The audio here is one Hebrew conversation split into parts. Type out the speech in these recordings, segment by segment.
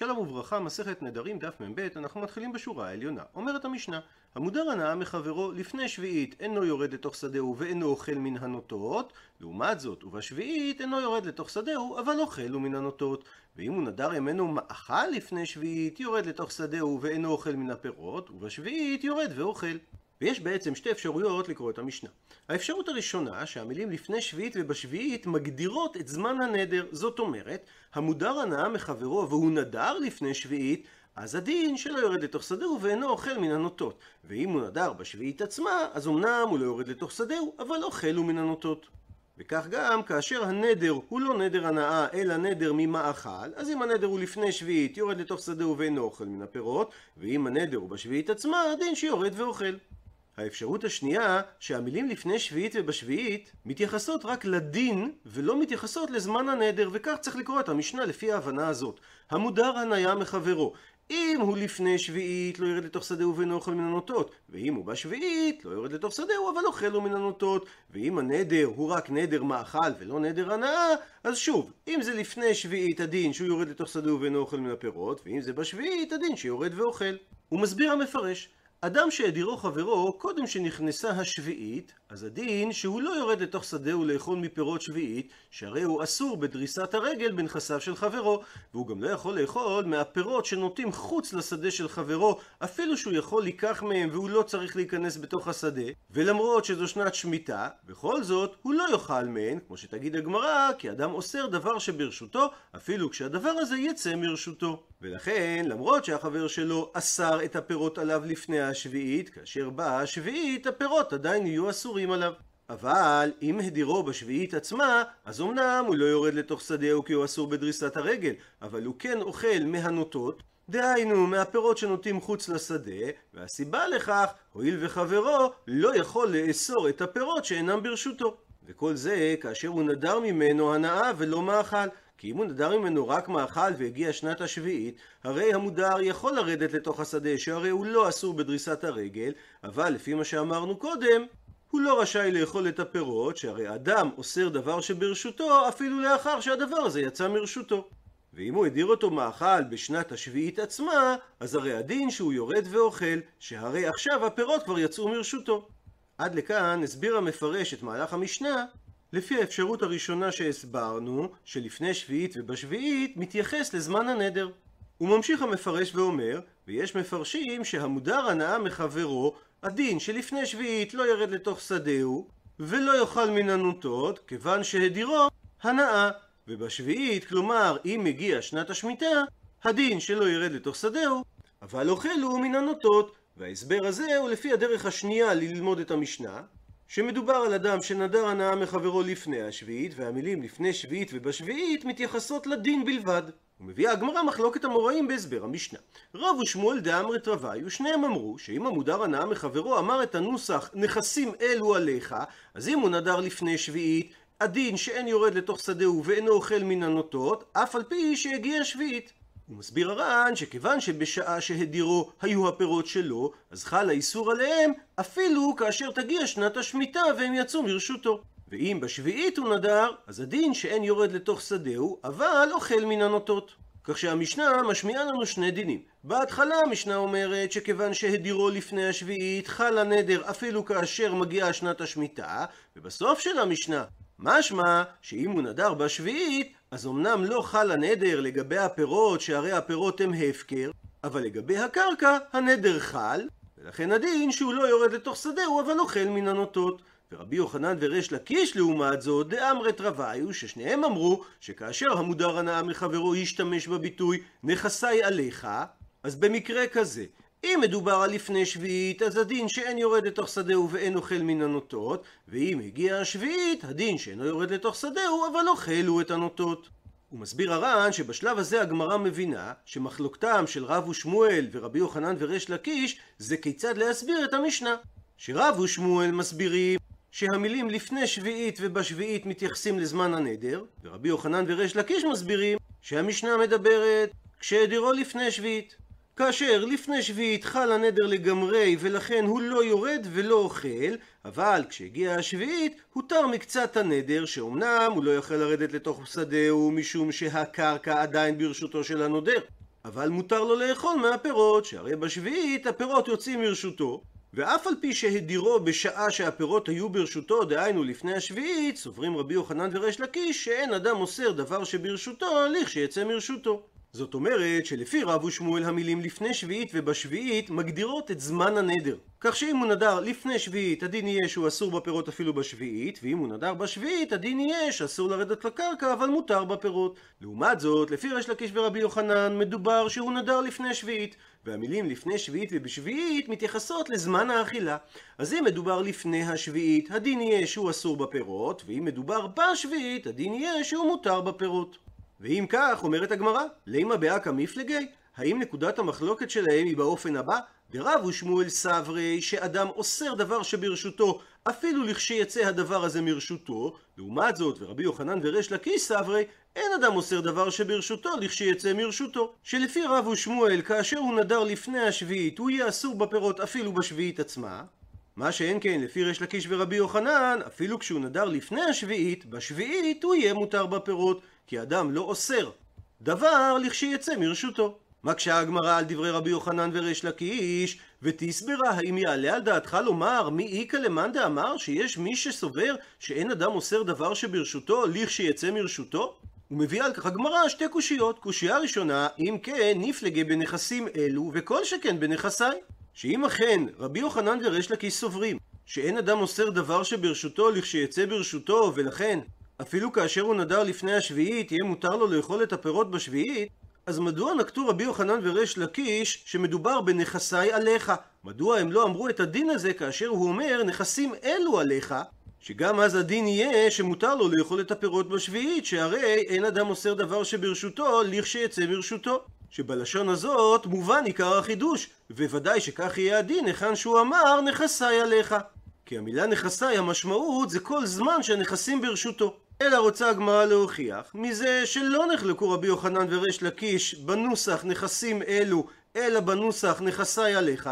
שלום וברכה, מסכת נדרים, דף מ"ב, אנחנו מתחילים בשורה העליונה. אומרת המשנה, המודר הנאה מחברו לפני שביעית אינו יורד לתוך שדהו ואינו אוכל מן הנוטות, לעומת זאת, ובשביעית אינו יורד לתוך שדהו, אבל אוכל הוא מן הנוטות. ואם הוא נדר ימינו מאכל לפני שביעית, יורד לתוך שדהו ואינו אוכל מן הפירות, ובשביעית יורד ואוכל. ויש בעצם שתי אפשרויות לקרוא את המשנה. האפשרות הראשונה, שהמילים לפני שביעית ובשביעית מגדירות את זמן הנדר. זאת אומרת, המודר הנאה מחברו והוא נדר לפני שביעית, אז הדין שלא יורד לתוך שדהו ואינו אוכל מן הנוטות. ואם הוא נדר בשביעית עצמה, אז אמנם הוא לא יורד לתוך שדהו, אבל אוכל הוא מן הנוטות. וכך גם כאשר הנדר הוא לא נדר הנאה אלא נדר ממאכל, אז אם הנדר הוא לפני שביעית יורד לתוך שדהו ואינו אוכל מן הפירות, ואם הנדר הוא בשביעית עצמה, הדין שיורד ואוכל. האפשרות השנייה, שהמילים לפני שביעית ובשביעית מתייחסות רק לדין ולא מתייחסות לזמן הנדר, וכך צריך לקרוא את המשנה לפי ההבנה הזאת. המודר הניה מחברו. אם הוא לפני שביעית לא ירד לתוך שדהו ואינו אוכל מן הנוטות, ואם הוא בשביעית לא יורד לתוך שדהו אבל אוכל לו מן הנוטות, ואם הנדר הוא רק נדר מאכל ולא נדר הנאה, אז שוב, אם זה לפני שביעית הדין שהוא יורד לתוך שדהו ואינו אוכל מן הפירות, ואם זה בשביעית הדין שיורד ואוכל. הוא מסביר המפרש, אדם שהדירו חברו קודם שנכנסה השביעית, אז הדין שהוא לא יורד לתוך שדהו לאכול מפירות שביעית, שהרי הוא אסור בדריסת הרגל בנכסיו של חברו, והוא גם לא יכול לאכול מהפירות שנוטים חוץ לשדה של חברו, אפילו שהוא יכול לקח מהם והוא לא צריך להיכנס בתוך השדה, ולמרות שזו שנת שמיטה, בכל זאת הוא לא יאכל מהן, כמו שתגיד הגמרא, כי אדם אוסר דבר שברשותו, אפילו כשהדבר הזה יצא מרשותו. ולכן, למרות שהחבר שלו אסר את הפירות עליו לפני השביעית, כאשר באה השביעית, הפירות עדיין יהיו אסורים עליו. אבל אם הדירו בשביעית עצמה, אז אמנם הוא לא יורד לתוך שדהו כי הוא אסור בדריסת הרגל, אבל הוא כן אוכל מהנוטות, דהיינו מהפירות שנוטים חוץ לשדה, והסיבה לכך, הואיל וחברו לא יכול לאסור את הפירות שאינם ברשותו. וכל זה כאשר הוא נדר ממנו הנאה ולא מאכל. כי אם הוא נדר ממנו רק מאכל והגיע שנת השביעית, הרי המודר יכול לרדת לתוך השדה, שהרי הוא לא אסור בדריסת הרגל, אבל לפי מה שאמרנו קודם, הוא לא רשאי לאכול את הפירות, שהרי אדם אוסר דבר שברשותו, אפילו לאחר שהדבר הזה יצא מרשותו. ואם הוא הדיר אותו מאכל בשנת השביעית עצמה, אז הרי הדין שהוא יורד ואוכל, שהרי עכשיו הפירות כבר יצאו מרשותו. עד לכאן הסביר המפרש את מהלך המשנה לפי האפשרות הראשונה שהסברנו, שלפני שביעית ובשביעית, מתייחס לזמן הנדר. הוא ממשיך המפרש ואומר, ויש מפרשים שהמודר הנאה מחברו, הדין שלפני שביעית לא ירד לתוך שדהו, ולא יאכל מן הנוטות, כיוון שהדירו הנאה. ובשביעית, כלומר, אם מגיע שנת השמיטה, הדין שלא ירד לתוך שדהו, אבל אוכל הוא מן הנוטות. וההסבר הזה הוא לפי הדרך השנייה ללמוד את המשנה, שמדובר על אדם שנדר הנאה מחברו לפני השביעית, והמילים לפני שביעית ובשביעית מתייחסות לדין בלבד. ומביאה הגמרא מחלוקת המוראים בהסבר המשנה. רב ושמואל דאמרת רבי, ושניהם אמרו שאם המודר הנאה מחברו אמר את הנוסח נכסים אלו עליך, אז אם הוא נדר לפני שביעית, הדין שאין יורד לתוך שדהו ואינו אוכל מן הנוטות, אף על פי שהגיע שביעית. הוא מסביר הר"ן שכיוון שבשעה שהדירו היו הפירות שלו, אז חל האיסור עליהם אפילו כאשר תגיע שנת השמיטה והם יצאו מרשותו. ואם בשביעית הוא נדר, אז הדין שאין יורד לתוך שדהו, אבל אוכל מן הנוטות. כך שהמשנה משמיעה לנו שני דינים. בהתחלה המשנה אומרת שכיוון שהדירו לפני השביעית חל הנדר אפילו כאשר מגיעה שנת השמיטה, ובסוף של המשנה משמע שאם הוא נדר בשביעית, אז אמנם לא חל הנדר לגבי הפירות, שהרי הפירות הם הפקר, אבל לגבי הקרקע הנדר חל, ולכן הדין שהוא לא יורד לתוך שדהו, אבל אוכל מן הנוטות. ורבי יוחנן וריש לקיש לעומת זאת, דאמרת רוויו, ששניהם אמרו שכאשר המודר הנאה מחברו ישתמש בביטוי נכסי עליך, אז במקרה כזה, אם מדובר על לפני שביעית, אז הדין שאין יורד לתוך שדהו ואין אוכל מן הנוטות, ואם הגיע השביעית, הדין שאינו יורד לתוך שדהו, אבל אוכל הוא את הנוטות. הוא מסביר הר"ן שבשלב הזה הגמרא מבינה שמחלוקתם של רב ושמואל ורבי יוחנן וריש לקיש זה כיצד להסביר את המשנה. שרב ושמואל מסבירים שהמילים לפני שביעית ובשביעית מתייחסים לזמן הנדר, ורבי יוחנן וריש לקיש מסבירים שהמשנה מדברת כשהדירו לפני שביעית. כאשר לפני שביעית חל הנדר לגמרי ולכן הוא לא יורד ולא אוכל, אבל כשהגיעה השביעית הותר מקצת הנדר שאומנם הוא לא יכול לרדת לתוך שדהו משום שהקרקע עדיין ברשותו של הנודר. אבל מותר לו לאכול מהפירות, שהרי בשביעית הפירות יוצאים מרשותו, ואף על פי שהדירו בשעה שהפירות היו ברשותו, דהיינו לפני השביעית, סוברים רבי יוחנן וריש לקיש שאין אדם מוסר דבר שברשותו, לכשיצא מרשותו. זאת אומרת שלפי רב ושמואל המילים לפני שביעית ובשביעית מגדירות את זמן הנדר. כך שאם הוא נדר לפני שביעית הדין יהיה שהוא אסור בפירות אפילו בשביעית, ואם הוא נדר בשביעית הדין יהיה שאסור לרדת לקרקע אבל מותר בפירות. לעומת זאת, לפי ריש לקיש ורבי יוחנן מדובר שהוא נדר לפני שביעית, והמילים לפני שביעית ובשביעית מתייחסות לזמן האכילה. אז אם מדובר לפני השביעית, הדין יהיה שהוא אסור בפירות, ואם מדובר בשביעית, הדין יהיה שהוא מותר בפירות. ואם כך, אומרת הגמרא, לימה באקא מפלגי? האם נקודת המחלוקת שלהם היא באופן הבא? דרב ושמואל סברי שאדם אוסר דבר שברשותו אפילו לכשיצא הדבר הזה מרשותו לעומת זאת ורבי יוחנן וריש לקיש סברי אין אדם אוסר דבר שברשותו לכשיצא מרשותו שלפי רב ושמואל כאשר הוא נדר לפני השביעית הוא יהיה אסור בפירות אפילו בשביעית עצמה מה שאין כן לפי ריש לקיש ורבי יוחנן אפילו כשהוא נדר לפני השביעית בשביעית הוא יהיה מותר בפירות כי אדם לא אוסר דבר לכשיצא מרשותו. מקשה הגמרא על דברי רבי יוחנן וריש לקיש, ותסברה האם יעלה על דעתך לומר מי איכא למאן דאמר שיש מי שסובר שאין אדם אוסר דבר שברשותו לכשיצא מרשותו? ומביאה על כך הגמרא שתי קושיות. קושייה ראשונה, אם כן נפלגי בנכסים אלו וכל שכן בנכסי. שאם אכן רבי יוחנן וריש לקיש סוברים שאין אדם אוסר דבר שברשותו לכשיצא ברשותו ולכן אפילו כאשר הוא נדר לפני השביעית, יהיה מותר לו לאכול את הפירות בשביעית, אז מדוע נקטו רבי יוחנן וריש לקיש שמדובר בנכסי עליך? מדוע הם לא אמרו את הדין הזה כאשר הוא אומר נכסים אלו עליך? שגם אז הדין יהיה שמותר לו לאכול את הפירות בשביעית, שהרי אין אדם מוסר דבר שברשותו לכשיצא מרשותו. שבלשון הזאת מובן עיקר החידוש, וודאי שכך יהיה הדין היכן שהוא אמר נכסי עליך. כי המילה נכסי המשמעות זה כל זמן שהנכסים ברשותו. אלא רוצה הגמרא להוכיח מזה שלא נחלקו רבי יוחנן וריש לקיש בנוסח נכסים אלו, אלא בנוסח נכסי עליך.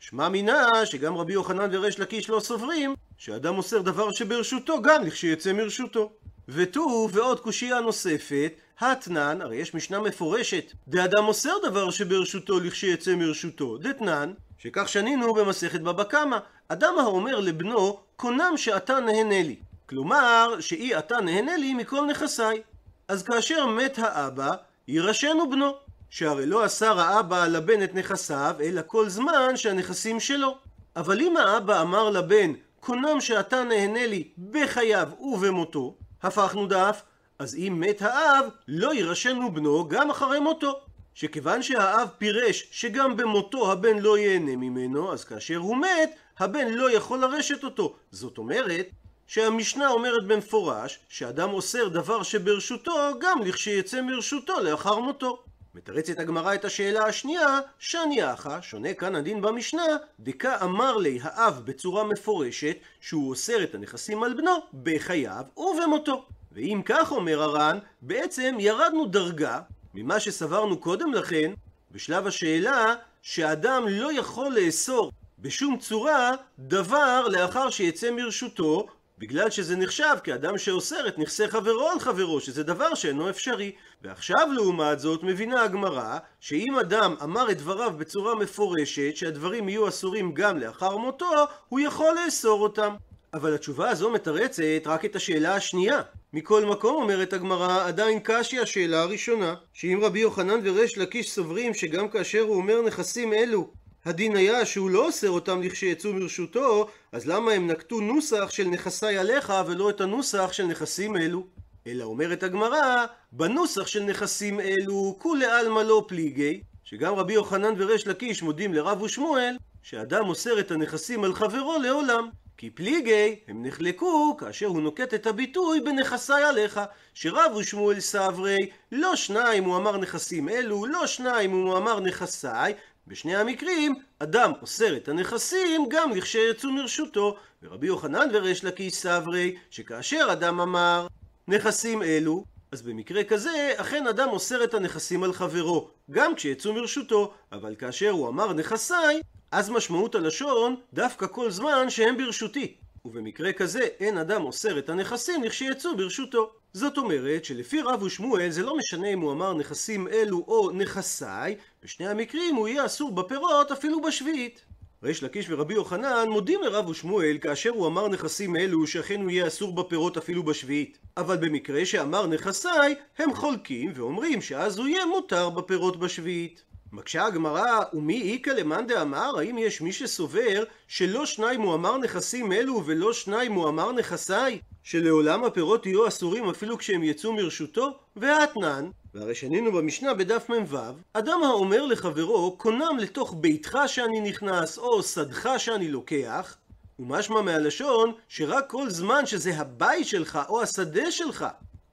שמע מינה שגם רבי יוחנן וריש לקיש לא סוברים שאדם מוסר דבר שברשותו גם לכשיצא מרשותו. ותו ועוד קושייה נוספת, התנן, הרי יש משנה מפורשת, דאדם מוסר דבר שברשותו לכשיצא מרשותו, דתנן, שכך שנינו במסכת בבא קמא, אדם האומר לבנו, קונם שאתה נהנה לי. כלומר, שאי אתה נהנה לי מכל נכסיי. אז כאשר מת האבא, יירשנו בנו. שהרי לא אסר האבא לבן את נכסיו, אלא כל זמן שהנכסים שלו. אבל אם האבא אמר לבן, קונם שאתה נהנה לי בחייו ובמותו, הפכנו דף, אז אם מת האב, לא יירשנו בנו גם אחרי מותו. שכיוון שהאב פירש שגם במותו הבן לא ייהנה ממנו, אז כאשר הוא מת, הבן לא יכול לרשת אותו. זאת אומרת, שהמשנה אומרת במפורש שאדם אוסר דבר שברשותו גם לכשיצא מרשותו לאחר מותו. מתרצת הגמרא את השאלה השנייה, שאני אחא, שונה כאן הדין במשנה, דקה אמר לי האב בצורה מפורשת שהוא אוסר את הנכסים על בנו בחייו ובמותו. ואם כך אומר הר"ן, בעצם ירדנו דרגה ממה שסברנו קודם לכן, בשלב השאלה שאדם לא יכול לאסור בשום צורה דבר לאחר שיצא מרשותו בגלל שזה נחשב כאדם שאוסר את נכסי חברו על חברו, שזה דבר שאינו אפשרי. ועכשיו לעומת זאת מבינה הגמרא שאם אדם אמר את דבריו בצורה מפורשת שהדברים יהיו אסורים גם לאחר מותו, הוא יכול לאסור אותם. אבל התשובה הזו מתרצת רק את השאלה השנייה. מכל מקום אומרת הגמרא, עדיין קשי השאלה הראשונה, שאם רבי יוחנן וריש לקיש סוברים שגם כאשר הוא אומר נכסים אלו הדין היה שהוא לא אוסר אותם לכשיצאו מרשותו, אז למה הם נקטו נוסח של נכסי עליך ולא את הנוסח של נכסים אלו? אלא אומרת הגמרא, בנוסח של נכסים אלו כולי עלמא לא פליגי, שגם רבי יוחנן וריש לקיש מודים לרב ושמואל, שאדם מוסר את הנכסים על חברו לעולם. כי פליגי הם נחלקו כאשר הוא נוקט את הביטוי בנכסי עליך שרב ושמואל סברי לא שניים הוא אמר נכסים אלו לא שניים הוא אמר נכסי בשני המקרים, אדם אוסר את הנכסים גם לכשיצאו מרשותו, ורבי יוחנן וריש לקיש סברי, שכאשר אדם אמר נכסים אלו, אז במקרה כזה, אכן אדם אוסר את הנכסים על חברו, גם כשיצאו מרשותו, אבל כאשר הוא אמר נכסיי, אז משמעות הלשון דווקא כל זמן שהם ברשותי. ובמקרה כזה אין אדם אוסר את הנכסים לכשיצאו ברשותו. זאת אומרת שלפי רב ושמואל זה לא משנה אם הוא אמר נכסים אלו או נכסיי, בשני המקרים הוא יהיה אסור בפירות אפילו בשביעית. ריש לקיש ורבי יוחנן מודים לרב ושמואל כאשר הוא אמר נכסים אלו שאכן הוא יהיה אסור בפירות אפילו בשביעית. אבל במקרה שאמר נכסיי, הם חולקים ואומרים שאז הוא יהיה מותר בפירות בשביעית. מקשה הגמרא, ומי איכא למאן דאמר, האם יש מי שסובר שלא שניים הוא אמר נכסים אלו ולא שניים הוא אמר נכסיי? שלעולם הפירות יהיו אסורים אפילו כשהם יצאו מרשותו? ואתנן, והרי שנינו במשנה בדף מ"ו, אדם האומר לחברו, קונם לתוך ביתך שאני נכנס, או שדך שאני לוקח, ומשמע מהלשון שרק כל זמן שזה הבית שלך או השדה שלך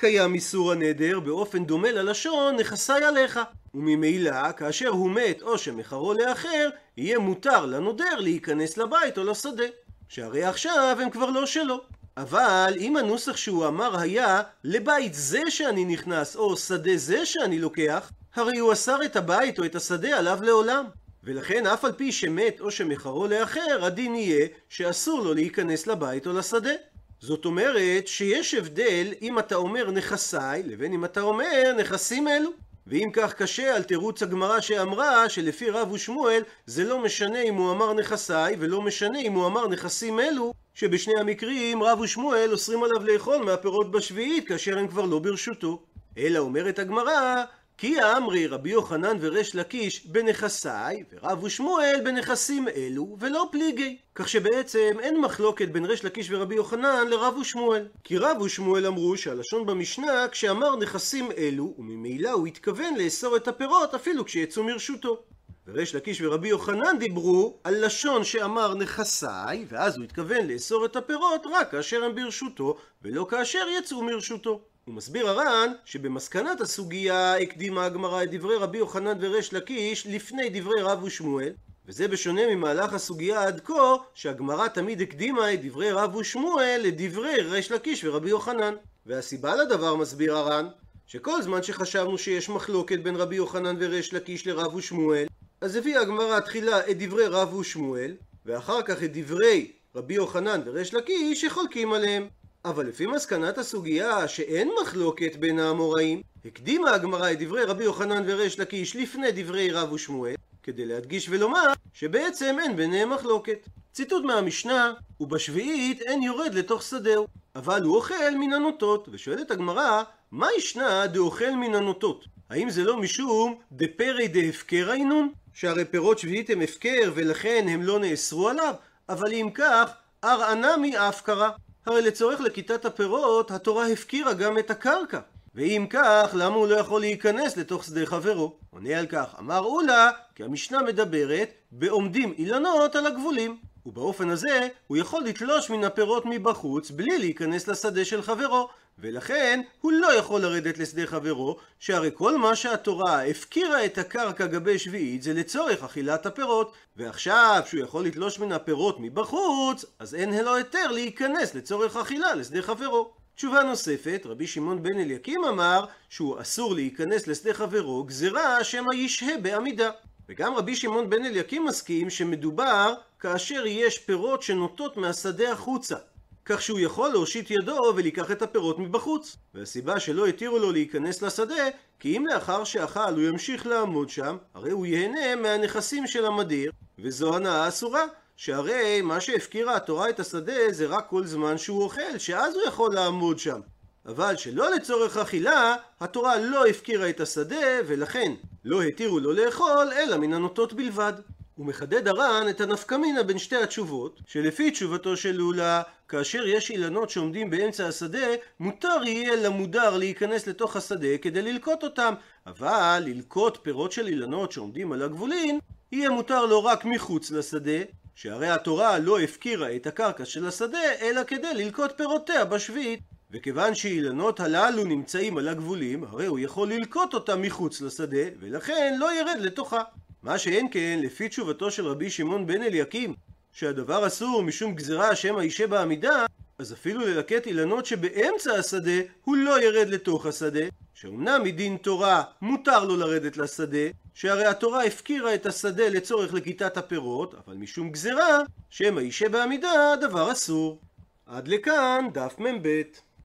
קיים איסור הנדר באופן דומה ללשון נכסי עליך. וממילא, כאשר הוא מת או שמכרו לאחר, יהיה מותר לנודר להיכנס לבית או לשדה. שהרי עכשיו הם כבר לא שלו. אבל אם הנוסח שהוא אמר היה לבית זה שאני נכנס או שדה זה שאני לוקח, הרי הוא אסר את הבית או את השדה עליו לעולם. ולכן אף על פי שמת או שמכרו לאחר, הדין יהיה שאסור לו להיכנס לבית או לשדה. זאת אומרת שיש הבדל אם אתה אומר נכסיי לבין אם אתה אומר נכסים אלו. ואם כך קשה על תירוץ הגמרא שאמרה שלפי רב ושמואל זה לא משנה אם הוא אמר נכסיי ולא משנה אם הוא אמר נכסים אלו שבשני המקרים רב ושמואל אוסרים עליו לאכול מהפירות בשביעית כאשר הם כבר לא ברשותו. אלא אומרת הגמרא כי אמרי רבי יוחנן וריש לקיש בנכסיי, ורב ושמואל בנכסים אלו, ולא פליגי. כך שבעצם אין מחלוקת בין ריש לקיש ורבי יוחנן לרב ושמואל. כי רב ושמואל אמרו שהלשון במשנה כשאמר נכסים אלו, וממילא הוא התכוון לאסור את הפירות אפילו כשיצאו מרשותו. וריש לקיש ורבי יוחנן דיברו על לשון שאמר נכסיי, ואז הוא התכוון לאסור את הפירות רק כאשר הם ברשותו, ולא כאשר יצאו מרשותו. הוא מסביר הר"ן שבמסקנת הסוגיה הקדימה הגמרא את דברי רבי יוחנן וריש לקיש לפני דברי רב ושמואל וזה בשונה ממהלך הסוגיה עד כה שהגמרא תמיד הקדימה את דברי רב ושמואל לדברי ריש לקיש ורבי יוחנן. והסיבה לדבר מסביר הר"ן שכל זמן שחשבנו שיש מחלוקת בין רבי יוחנן וריש לקיש לרב ושמואל אז הביאה הגמרא תחילה את דברי רב ושמואל ואחר כך את דברי רבי יוחנן וריש לקיש שחולקים עליהם אבל לפי מסקנת הסוגיה שאין מחלוקת בין האמוראים, הקדימה הגמרא את דברי רבי יוחנן וריש לקיש לפני דברי רב ושמואל, כדי להדגיש ולומר שבעצם אין ביניהם מחלוקת. ציטוט מהמשנה, ובשביעית אין יורד לתוך שדהו, אבל הוא אוכל מן הנוטות, ושואלת הגמרא, מה ישנה דאוכל מן הנוטות? האם זה לא משום דפרי דהפקר אינון? שהרי פירות שביעית הם הפקר ולכן הם לא נאסרו עליו? אבל אם כך, ארענמי אף קרה. הרי לצורך לכיתת הפירות, התורה הפקירה גם את הקרקע. ואם כך, למה הוא לא יכול להיכנס לתוך שדה חברו? עונה על כך, אמר אולה, כי המשנה מדברת בעומדים אילנות על הגבולים. ובאופן הזה, הוא יכול לתלוש מן הפירות מבחוץ בלי להיכנס לשדה של חברו. ולכן, הוא לא יכול לרדת לשדה חברו, שהרי כל מה שהתורה הפקירה את הקרקע גבי שביעית זה לצורך אכילת הפירות. ועכשיו, שהוא יכול לתלוש מן הפירות מבחוץ, אז אין לו היתר להיכנס לצורך אכילה לשדה חברו. תשובה נוספת, רבי שמעון בן אליקים אמר שהוא אסור להיכנס לשדה חברו גזירה שמא ישהה בעמידה. וגם רבי שמעון בן אליקים מסכים שמדובר כאשר יש פירות שנוטות מהשדה החוצה. כך שהוא יכול להושיט ידו ולקח את הפירות מבחוץ. והסיבה שלא התירו לו להיכנס לשדה, כי אם לאחר שאכל הוא ימשיך לעמוד שם, הרי הוא ייהנה מהנכסים של המדיר, וזו הנאה אסורה. שהרי מה שהפקירה התורה את השדה זה רק כל זמן שהוא אוכל, שאז הוא יכול לעמוד שם. אבל שלא לצורך אכילה, התורה לא הפקירה את השדה, ולכן לא התירו לו לאכול, אלא מן הנוטות בלבד. הוא מחדד הר"ן את הנפקמינה בין שתי התשובות, שלפי תשובתו של לולה, כאשר יש אילנות שעומדים באמצע השדה, מותר יהיה למודר להיכנס לתוך השדה כדי ללקוט אותם, אבל ללקוט פירות של אילנות שעומדים על הגבולין, יהיה מותר לו רק מחוץ לשדה, שהרי התורה לא הפקירה את הקרקע של השדה, אלא כדי ללקוט פירותיה בשביעית. וכיוון שאילנות הללו נמצאים על הגבולים, הרי הוא יכול ללקוט אותם מחוץ לשדה, ולכן לא ירד לתוכה. מה שאין כן, לפי תשובתו של רבי שמעון בן אליקים, שהדבר אסור משום גזירה שמא יישה בעמידה, אז אפילו ללקט אילנות שבאמצע השדה, הוא לא ירד לתוך השדה, שאומנם מדין תורה מותר לו לרדת לשדה, שהרי התורה הפקירה את השדה לצורך לכיתת הפירות, אבל משום גזירה, שמא יישה בעמידה, הדבר אסור. עד לכאן דף מ"ב